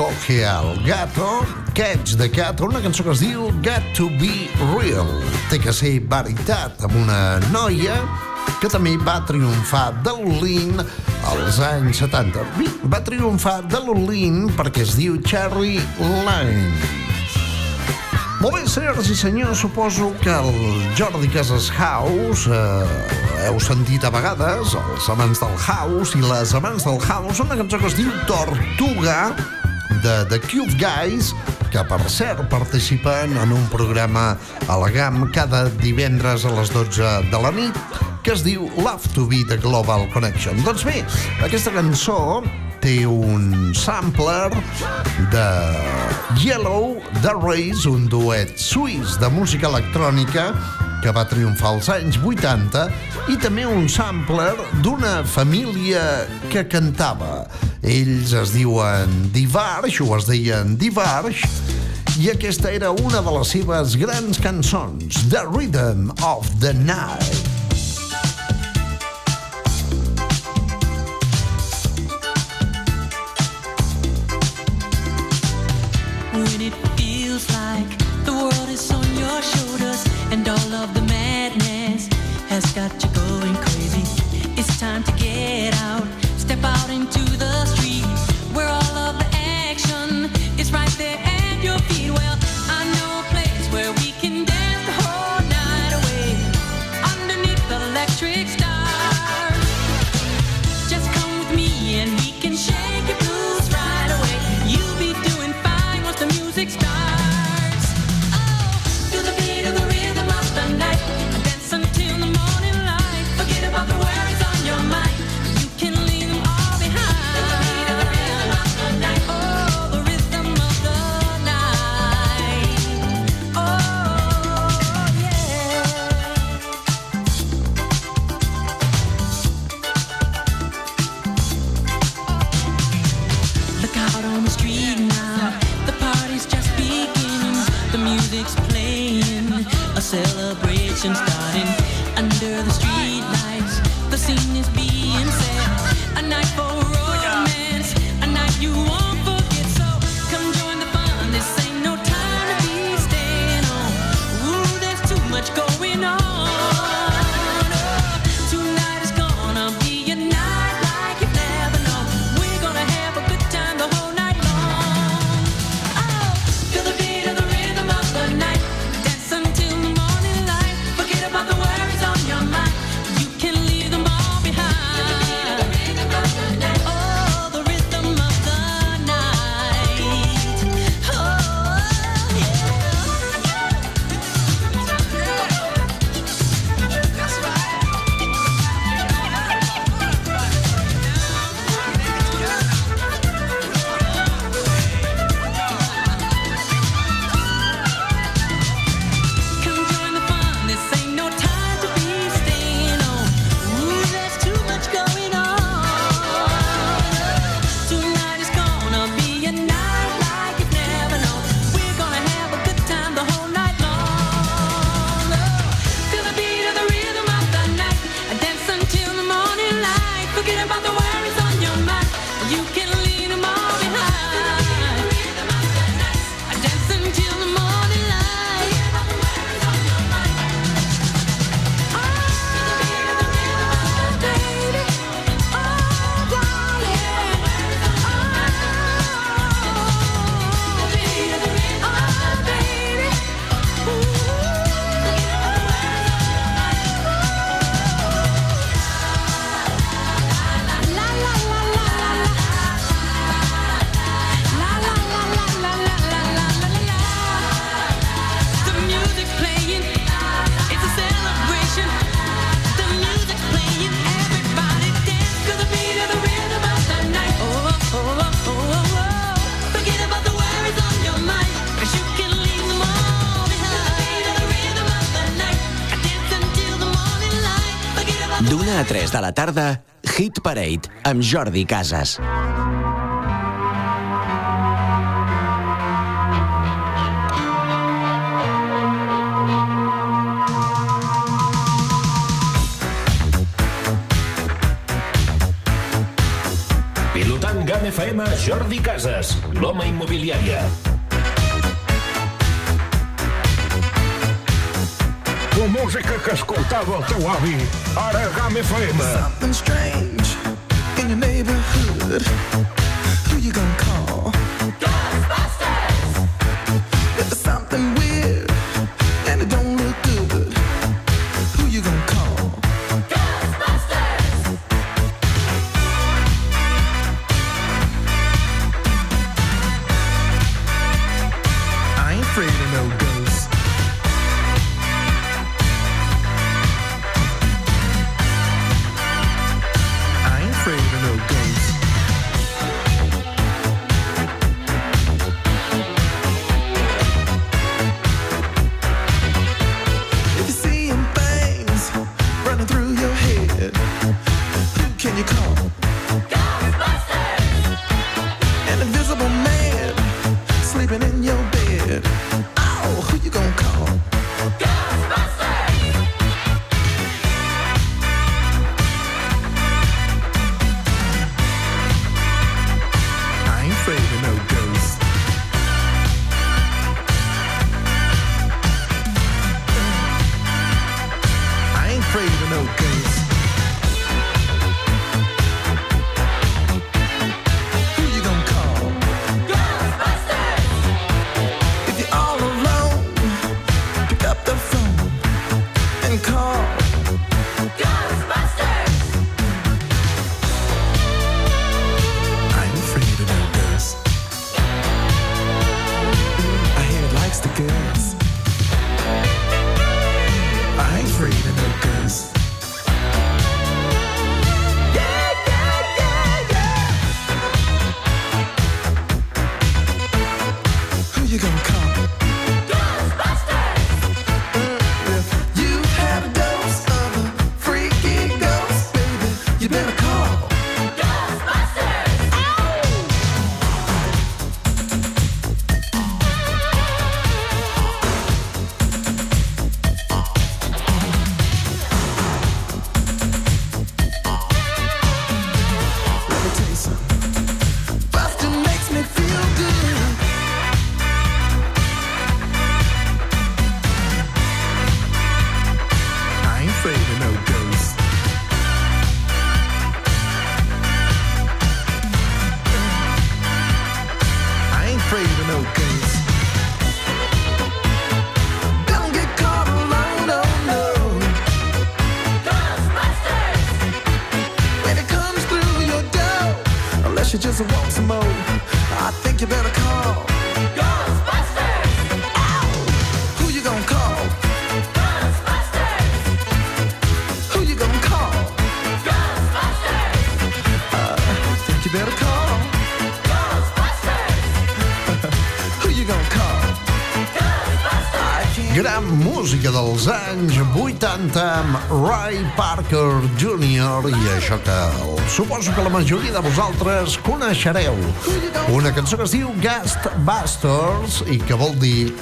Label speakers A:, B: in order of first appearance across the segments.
A: Coge el gato, Catch the Cat, una cançó que es diu Got to be Real. Té que ser veritat amb una noia que també va triomfar de l'Olin als anys 70. Bé, Va triomfar de l'Olin perquè es diu Cherry Lane. Molt bé, senyores i senyors, suposo que el Jordi Casas House eh, heu sentit a vegades, els amants del House i les amants del House, una cançó que es diu Tortuga, de The Cube Guys, que per cert participen en un programa a la GAM cada divendres a les 12 de la nit, que es diu Love to be the Global Connection. Doncs bé, aquesta cançó té un sampler de Yellow The Race, un duet suís de música electrònica que va triomfar als anys 80 i també un sampler d'una família que cantava. Ells es diuen Divarge o es deien Divarge i aquesta era una de les seves grans cançons, The Rhythm of the Night.
B: Has got you going crazy. It's time to get out,
C: de la tarda, Hit Parade amb Jordi Casas.
D: Pilotant GAM FM Jordi Casas, l'home immobiliària.
E: La música que escoltava el teu avi, ara GAM FM.
F: Something strange in your neighborhood. Who you gonna call?
A: Música dels anys 80 amb Ray Parker Jr. i això que suposo que la majoria de vosaltres coneixereu. Una cançó que es diu Ghostbusters i que vol dir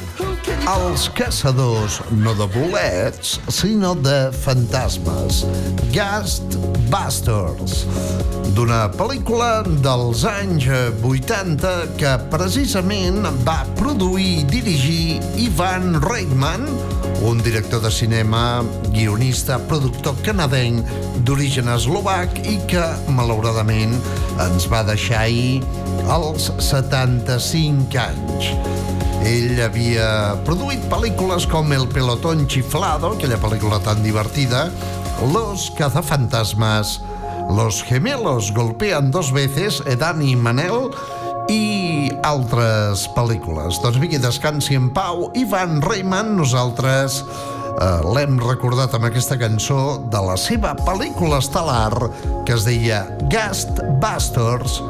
A: els caçadors no de bolets, sinó de fantasmes. Ghostbusters d'una pel·lícula dels anys 80 que precisament va produir i dirigir Ivan Reitman, un director de cinema, guionista, productor canadenc d'origen eslovac i que, malauradament, ens va deixar ahir als 75 anys. Ell havia produït pel·lícules com El pelotón chiflado, aquella pel·lícula tan divertida, Los cazafantasmas, Los gemelos golpean dos veces, Edani i Manel, i altres pel·lícules. Doncs vingui, descansi en pau. Ivan Reiman, nosaltres eh, l'hem recordat amb aquesta cançó de la seva pel·lícula estel·lar que es deia Ghostbusters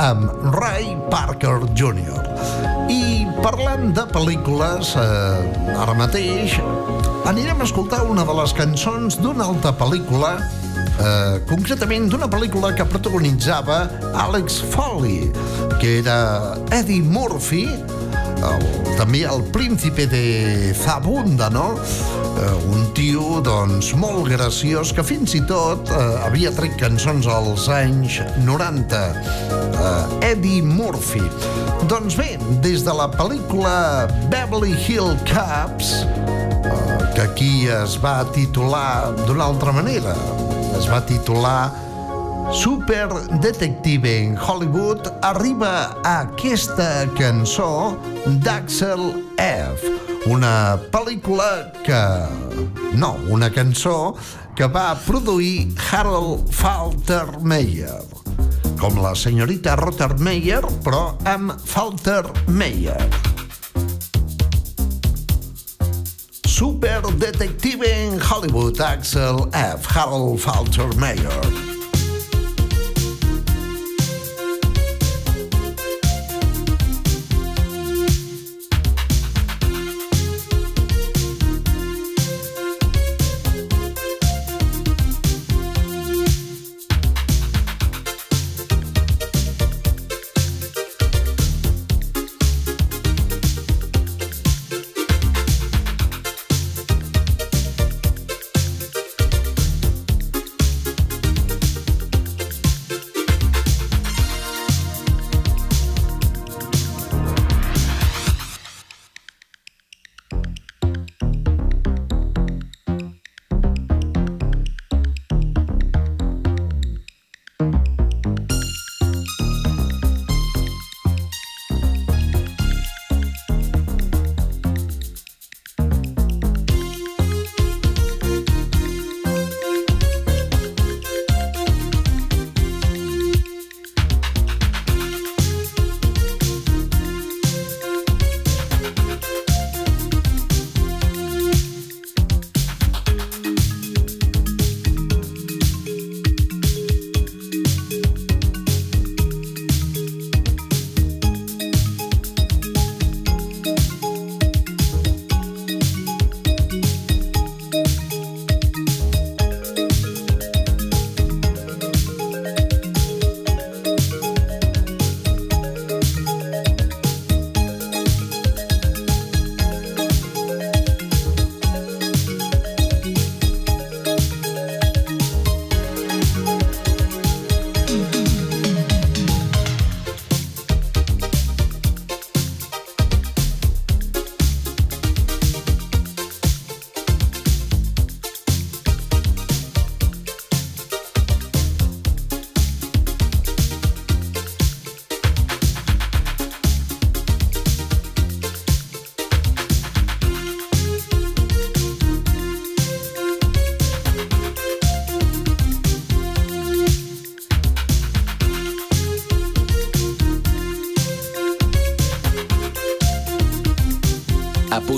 A: amb Ray Parker Jr. I parlant de pel·lícules, eh, ara mateix anirem a escoltar una de les cançons d'una altra pel·lícula, eh, concretament d'una pel·lícula que protagonitzava Alex Foley, que era Eddie Murphy, el, també el príncipe de Zabunda, no? Eh, un tio, doncs, molt graciós, que fins i tot eh, havia tret cançons als anys 90. Eh, Eddie Murphy. Doncs bé, des de la pel·lícula Beverly Hill Cops, eh, que aquí es va titular d'una altra manera, es va titular Super Detective en Hollywood arriba a aquesta cançó d'Axel F. Una pel·lícula que... No, una cançó que va produir Harold Faltermeyer. Com la senyorita Rottermeyer, però amb Faltermeyer. Super Detective en Hollywood, Axel F. Harold Faltermeyer.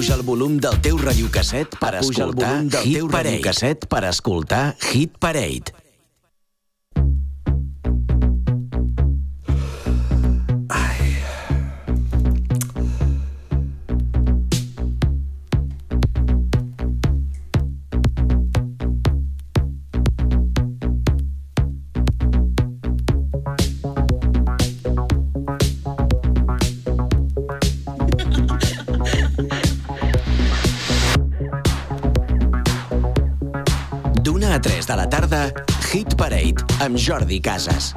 C: Apuja el volum del teu radiocasset per
G: Apuja el
C: escoltar
G: volum del
C: Hit
G: teu
C: Parade.
G: radiocasset
C: per escoltar Hit Parade. Jordi Casas.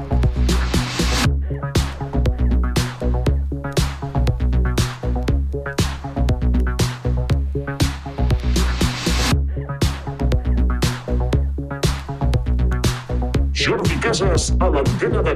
D: Jordi Casas a l'antena de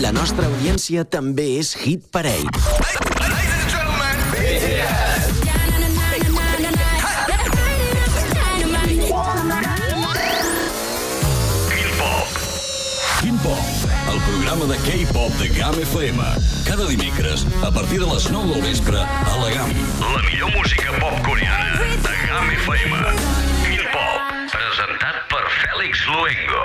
C: La nostra audiència també és Hit Parade.
G: Quin Pop, el programa de K-pop de GAM FM. Cada dimecres, a partir de les 9 del vespre, a la GAM.
H: La millor música pop coreana de GAM FM. Quin Pop, presentat per Fèlix Luengo.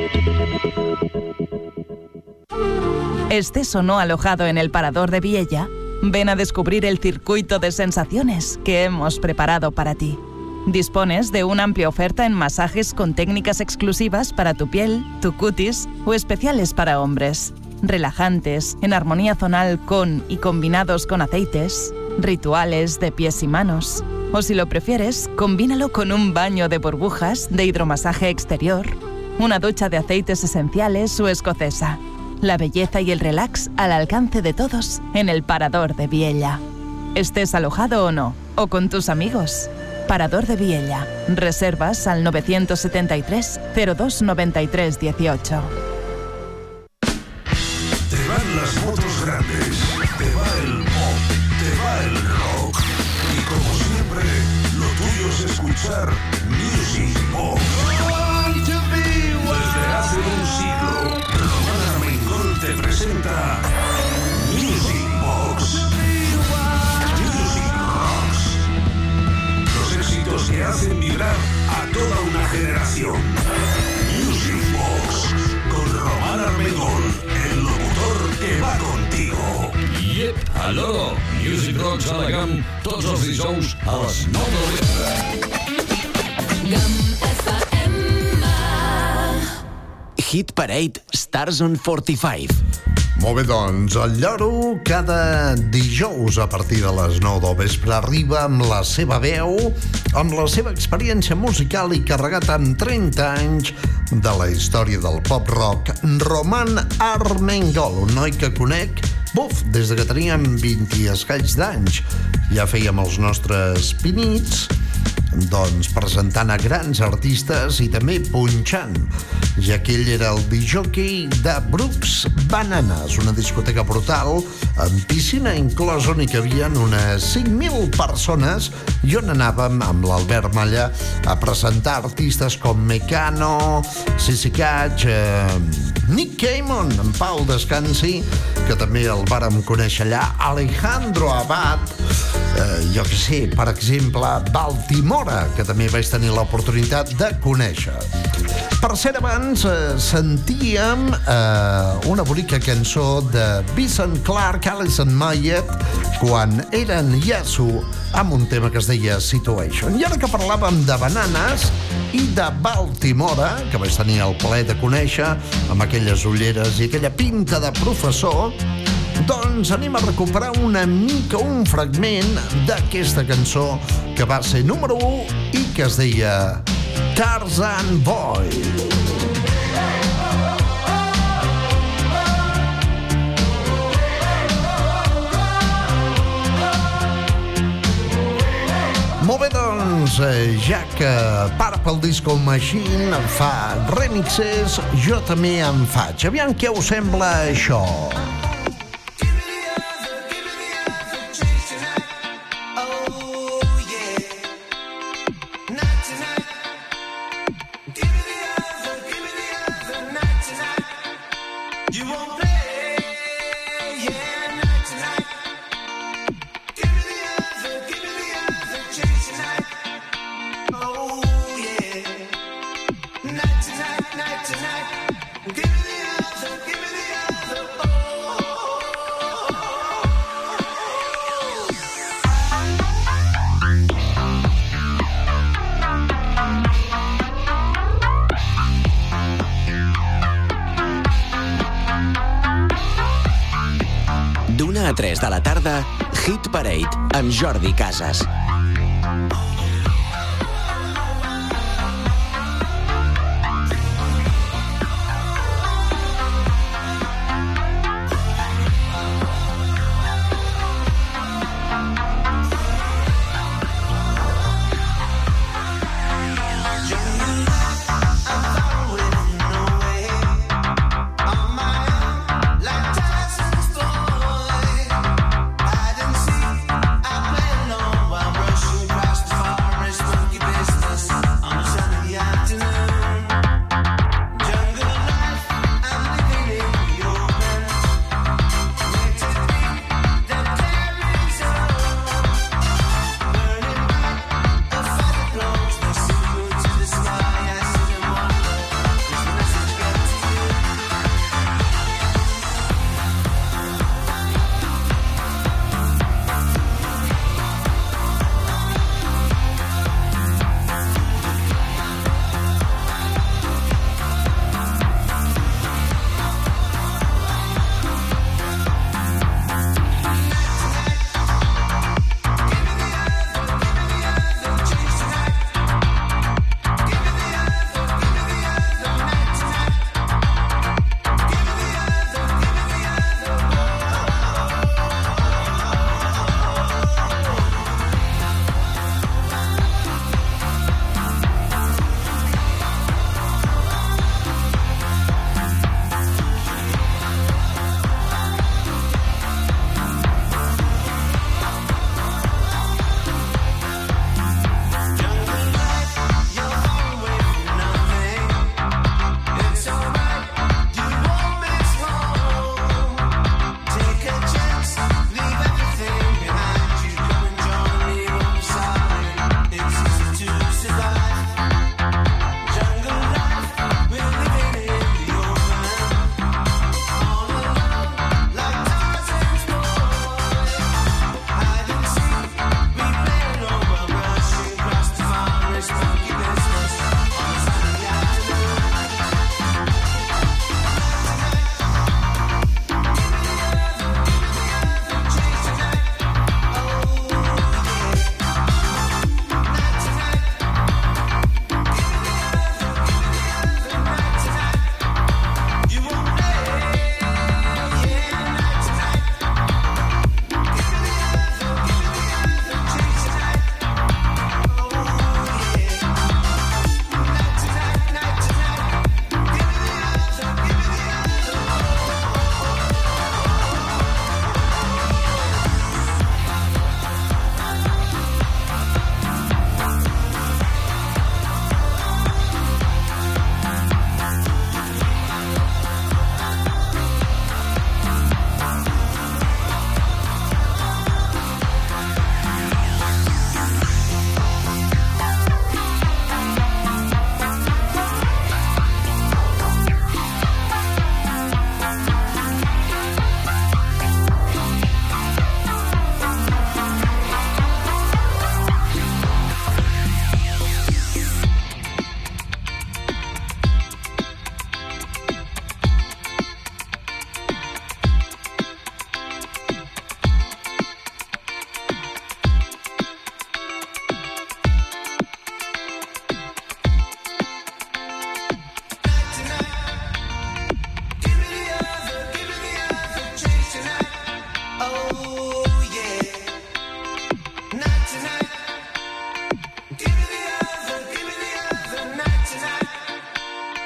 I: Estés o no alojado en el Parador de Viella, ven a descubrir el circuito de sensaciones que hemos preparado para ti. Dispones de una amplia oferta en masajes con técnicas exclusivas para tu piel, tu cutis o especiales para hombres. Relajantes, en armonía zonal con y combinados con aceites, rituales de pies y manos. O si lo prefieres, combínalo con un baño de burbujas de hidromasaje exterior, una ducha de aceites esenciales o escocesa. La belleza y el relax al alcance de todos en el Parador de Viella. Estés alojado o no, o con tus amigos. Parador de Viella. Reservas al 973 0293 18.
J: Te van las motos grandes, te va el pop, te va el rock. Y como siempre, lo tuyo es escuchar Music Box. Music Box. Music Rocks. Los éxitos que hacen vibrar a toda una generación. Music Box con Román Armengol, el locutor que va contigo.
G: Yep, aló, Music Rocks a la GAM, tots els dijous a les 9 del vespre.
C: Hit Parade Stars on 45.
A: Molt bé, doncs, el Lloro cada dijous a partir de les 9 del vespre arriba amb la seva veu, amb la seva experiència musical i carregat amb 30 anys de la història del pop-rock, Roman Armengol, un noi que conec, buf, des de que teníem 20 i escaig d'anys. Ja fèiem els nostres pinits, doncs presentant a grans artistes i també punxant, ja que ell era el disjockey de Brooks Bananas, una discoteca brutal amb piscina inclosa on hi cabien unes 5.000 persones i on anàvem amb l'Albert Malla a presentar artistes com Mecano, Sissy Catch, eh, Nick Cayman, en Pau Descansi, que també el vàrem conèixer allà, Alejandro Abad, eh, jo que sé, per exemple, Baltimora, que també vaig tenir l'oportunitat de conèixer. Per cert, abans eh, sentíem eh, una bonica cançó de Vincent Clark, Alison Mayet, quan eren Yasu, amb un tema que es deia Situation. I ara que parlàvem de bananes i de Baltimora, que vaig tenir el plaer de conèixer, amb aquelles ulleres i aquella pinta de professor, doncs anem a recuperar una mica un fragment d'aquesta cançó que va ser número 1 i que es deia Tarzan Boy. Molt bé, doncs, eh, ja que Purple Disco Machine fa remixes, jo també en faig. Aviam què us sembla això.
F: night,
C: Jordi Casas.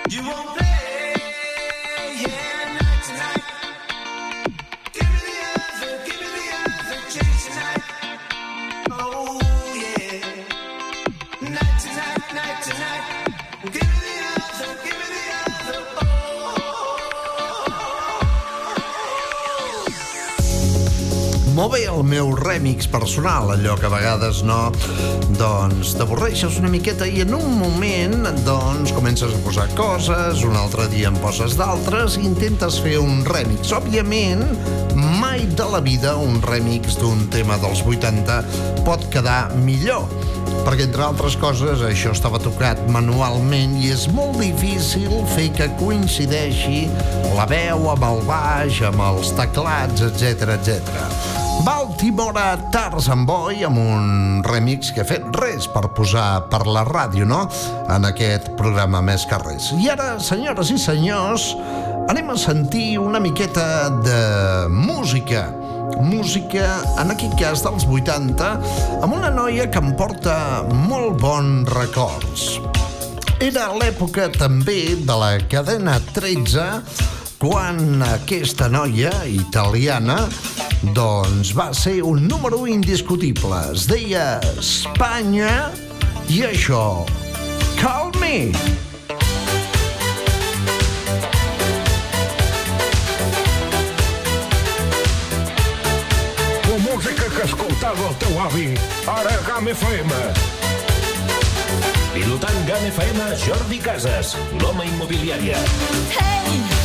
A: You won't bé el meu remix personal, allò que a vegades no, doncs t'avorreixes una miqueta i en un moment doncs comences a posar coses, un altre dia en poses d'altres i intentes fer un remix. Òbviament, mai de la vida un remix d'un tema dels 80 pot quedar millor perquè entre altres coses això estava tocat manualment i és molt difícil fer que coincideixi la veu amb el baix, amb els teclats, etc etc. Baltimore Tarzan Boy amb un remix que ha fet res per posar per la ràdio, no?, en aquest programa més que res. I ara, senyores i senyors, anem a sentir una miqueta de música música, en aquest cas dels 80, amb una noia que em porta molt bons records. Era l'època també de la cadena 13 quan aquesta noia italiana doncs va ser un número indiscutible. Es deia Espanya i això, Call Me.
E: La música que escoltava el teu avi, ara GAM FM.
K: Pilotant GAM FM, Jordi Casas, l'home immobiliària.
B: Hey,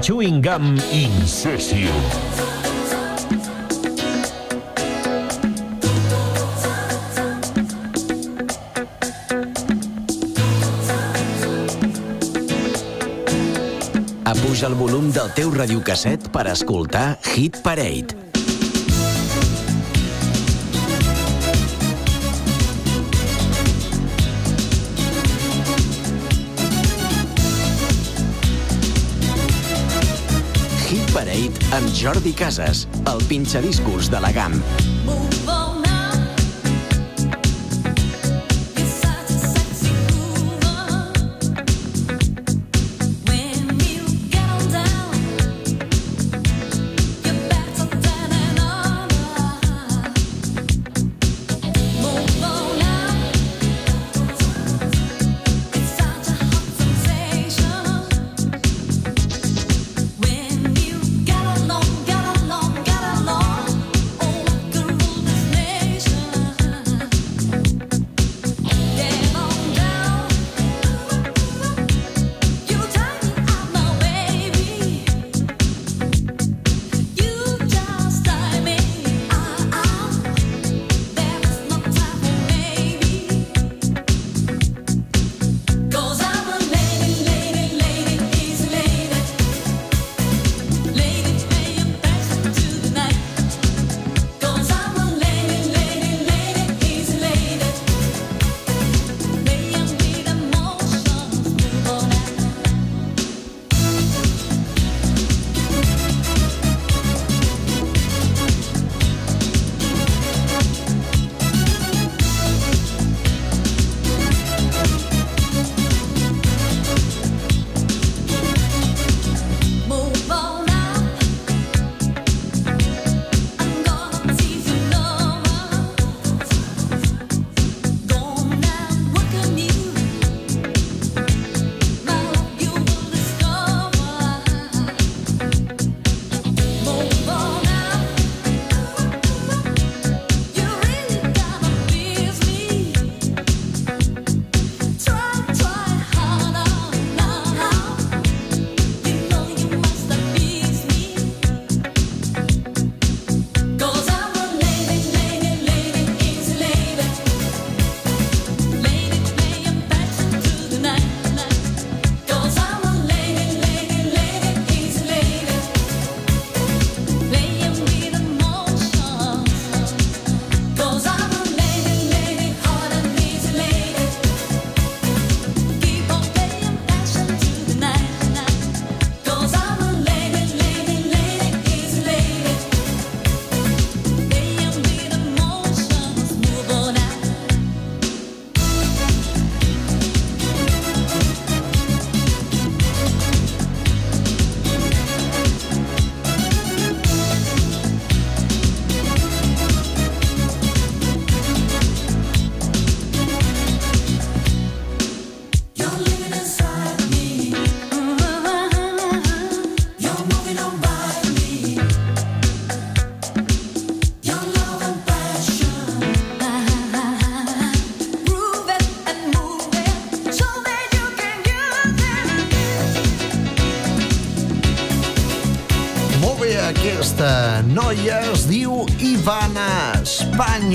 K: Chewing Gum Incession.
B: Apuja el volum del teu radiocasset per escoltar Hit Parade. Parade amb Jordi Casas, el pinxadiscos de la GAM.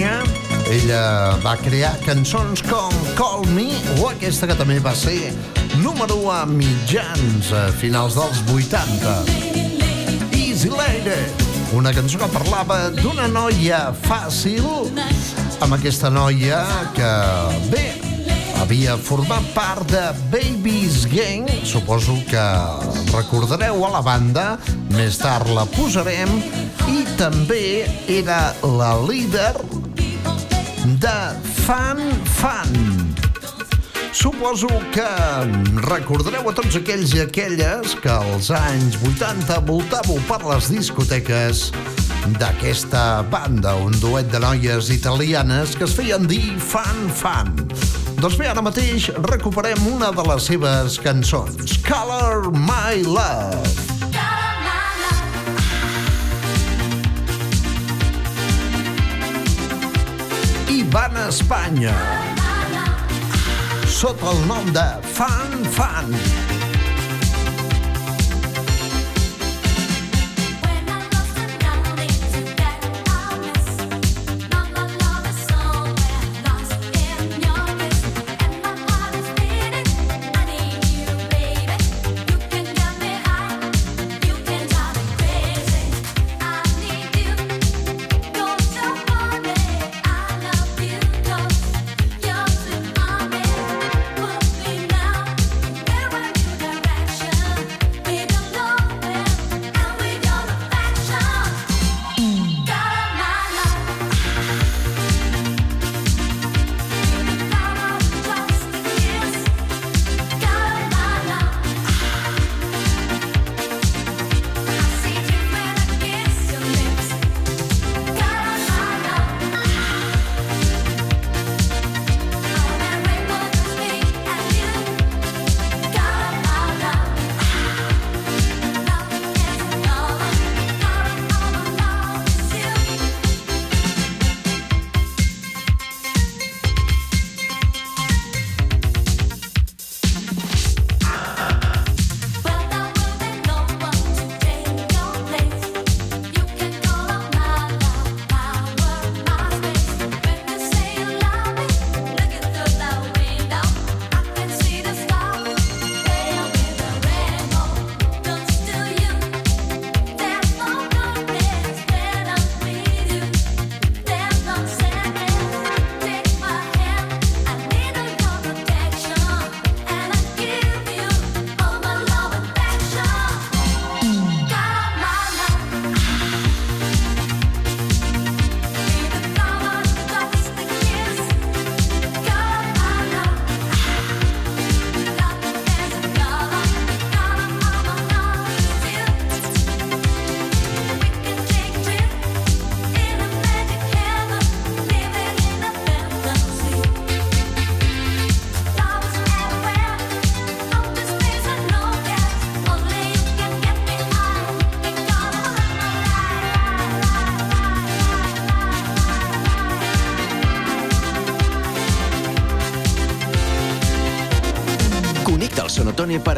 A: Espanya. Ella va crear cançons com Call Me o aquesta que també va ser número 1 a mitjans a finals dels 80. Easy Lady, una cançó que parlava d'una noia fàcil amb aquesta noia que, bé, havia format part de Baby's Gang, suposo que recordareu a la banda, més tard la posarem, i també era la líder de Fan Fan. Suposo que recordareu a tots aquells i aquelles que als anys 80 voltàveu per les discoteques d'aquesta banda, un duet de noies italianes que es feien dir Fan Fan. Doncs bé, ara mateix recuperem una de les seves cançons, Color My Love. Ivana Espanya sota el nom de Fan Fan.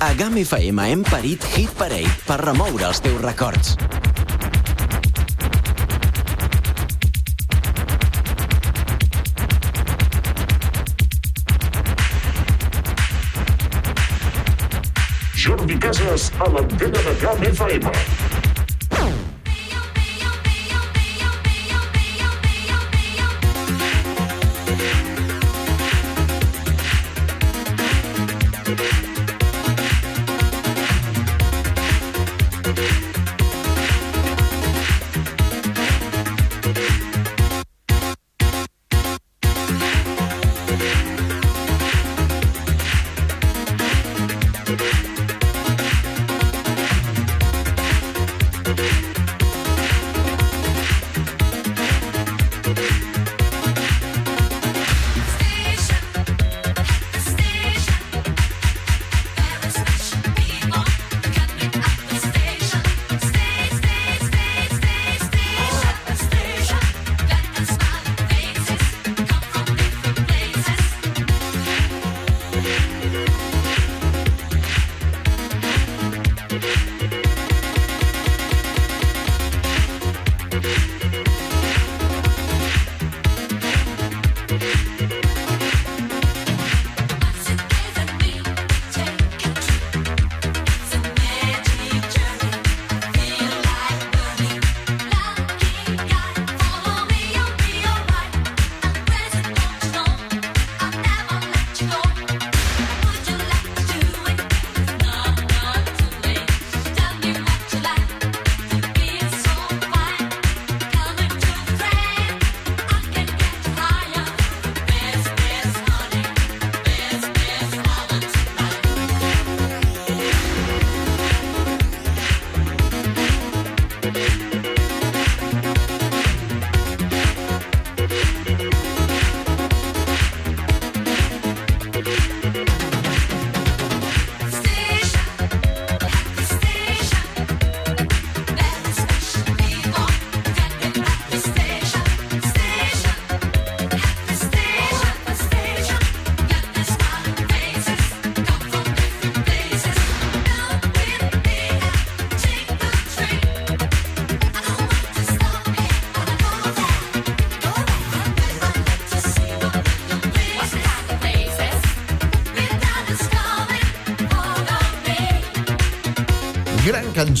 L: A GAM FM hem parit Hit Parade per remoure els teus records.
B: Jordi Casas a l'antena de Camp FM.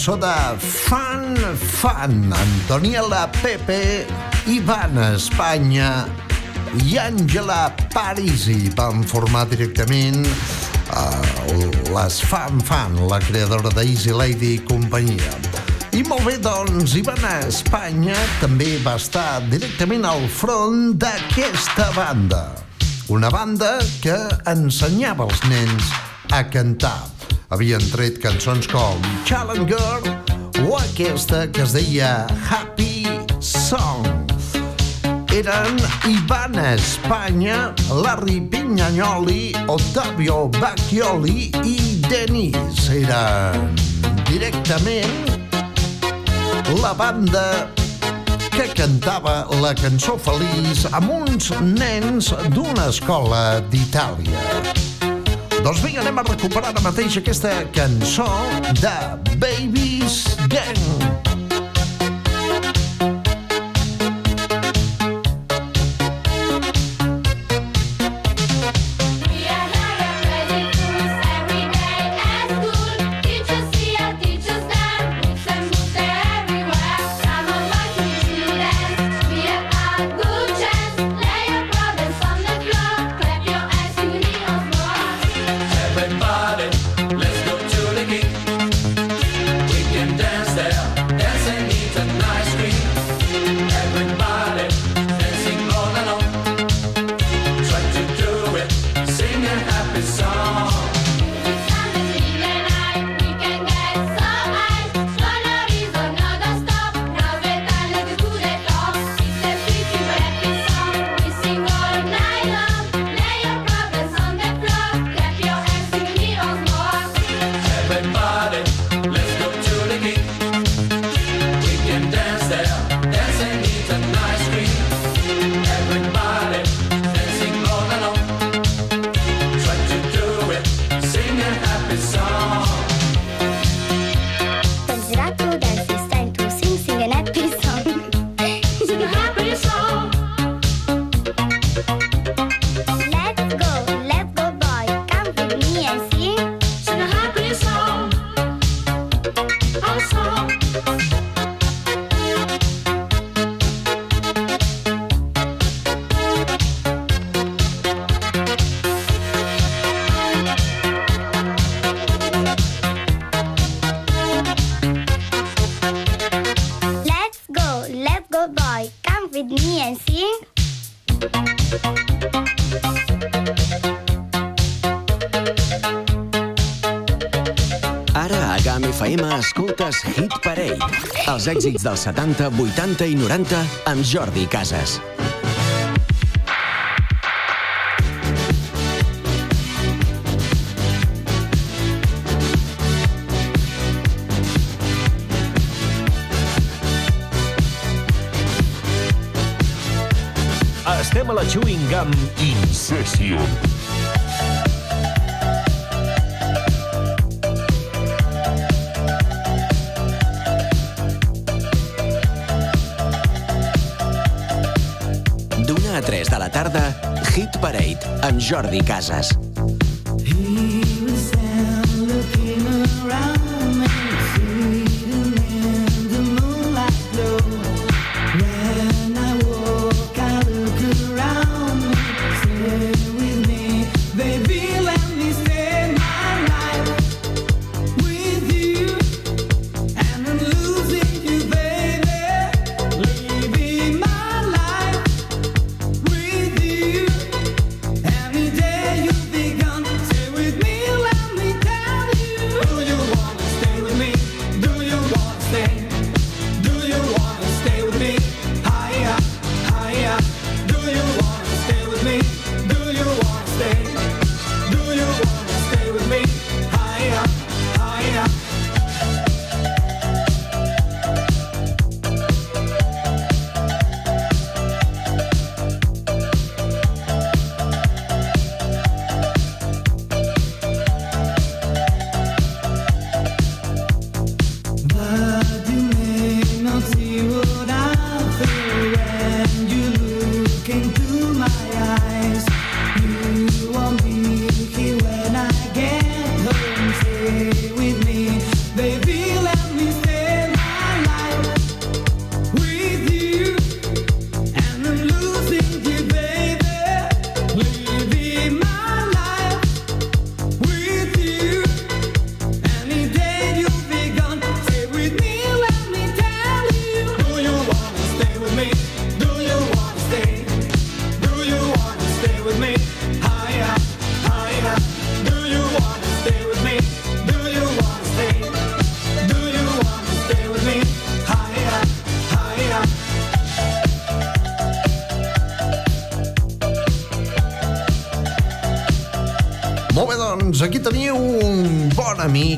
A: Cançó de Fan Fan, Antoniela Pepe, Ivana Espanya i Àngela Parisi van formar directament uh, les Fan Fan, la creadora d'Easy Lady i companyia. I molt bé, doncs, Ivana Espanya també va estar directament al front d'aquesta banda. Una banda que ensenyava als nens a cantar. Havien tret cançons com Challenger o aquesta que es deia Happy Song. Eren Ivana Espanya, Larry Pignanyoli, Ottavio Bacchioli i Denis. Eren directament la banda que cantava la cançó feliç amb uns nens d'una escola d'Itàlia. Doncs vinga, anem a recuperar ara mateix aquesta cançó de Babies Gang.
D: Èxits dels 70, 80 i 90 amb Jordi Casas.
K: Estem a la Chewing Gum Incession.
D: D'una Jordi Casas.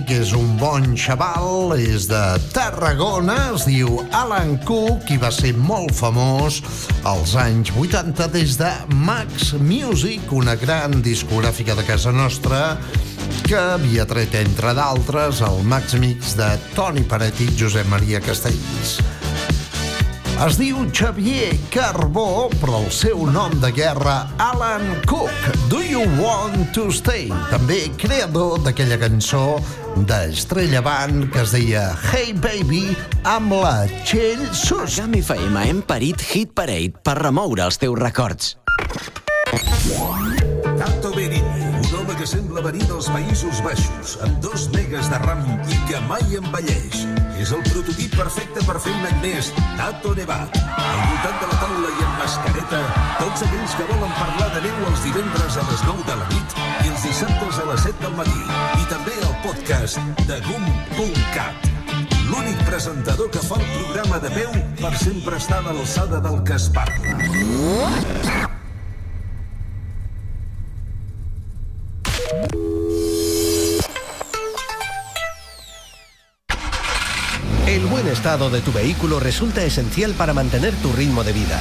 A: Amic, és un bon xaval, és de Tarragona, es diu Alan Cook i va ser molt famós als anys 80 des de Max Music, una gran discogràfica de casa nostra que havia tret, entre d'altres, el Max Mix de Toni Paret i Josep Maria Castells. Es diu Xavier Carbó, però el seu nom de guerra, Alan Cook. Do you want to stay? També creador d'aquella cançó d'Estrella Band que es deia Hey Baby amb la Txell Sus.
D: A GAM FM hem parit Hit Parade per remoure els teus records.
J: Tato Berini, un home que sembla venir dels Països Baixos, amb dos megas de ram i que mai envelleix. És el prototip perfecte per fer un any més, Tato Nevat. Al voltant de la taula i amb mascareta, tots aquells que volen parlar de neu els divendres a les 9 de la nit i els dissabtes a les 7 del matí. I també el podcast de GUM.cat. L'únic presentador que fa el programa de peu per sempre estar a l'alçada del que es parla.
M: Estado de tu vehículo resulta esencial para mantener tu ritmo de vida.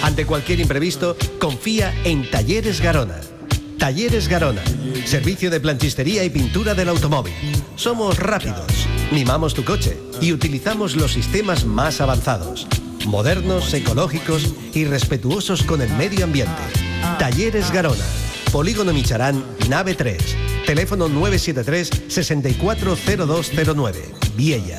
M: Ante cualquier imprevisto, confía en Talleres Garona. Talleres Garona, servicio de planchistería y pintura del automóvil. Somos rápidos, mimamos tu coche y utilizamos los sistemas más avanzados, modernos, ecológicos y respetuosos con el medio ambiente. Talleres Garona, Polígono Micharán, nave 3, teléfono 973 640209, Viella.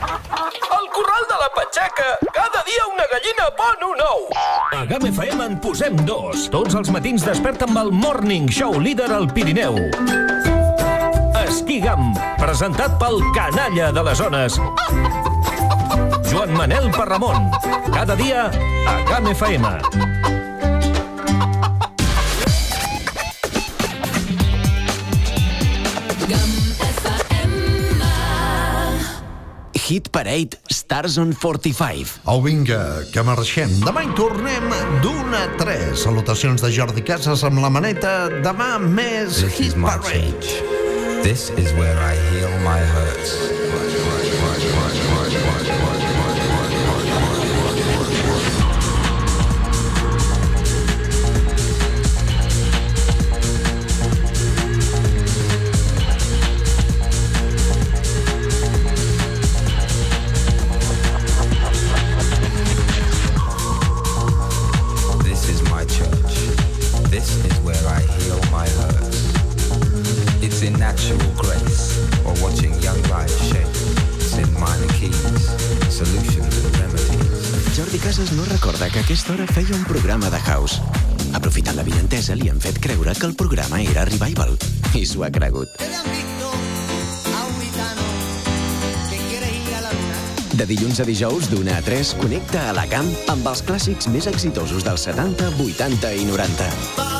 K: Al corral de la Patxaca, cada dia una gallina pon un ou. A GAM FM en posem dos. Tots els matins desperta amb el Morning Show líder al Pirineu. Esquigam, presentat pel canalla de les zones. Joan Manel Parramon. Cada dia a GAM FM.
L: Hit Parade Stars on 45.
A: Au, vinga, que marxem. Demà hi tornem d'una a tres. Salutacions de Jordi Casas amb la maneta. Demà més
N: This
A: Hit
N: is my
A: Parade.
N: This is where I heal my hurts.
L: Casas no recorda que a aquesta hora feia un programa de house. Aprofitant la vinentesa, li han fet creure que el programa era Revival. I s'ho ha cregut. De dilluns a dijous, d'una a 3, connecta a la camp amb els clàssics més exitosos dels 70, 80 i 90.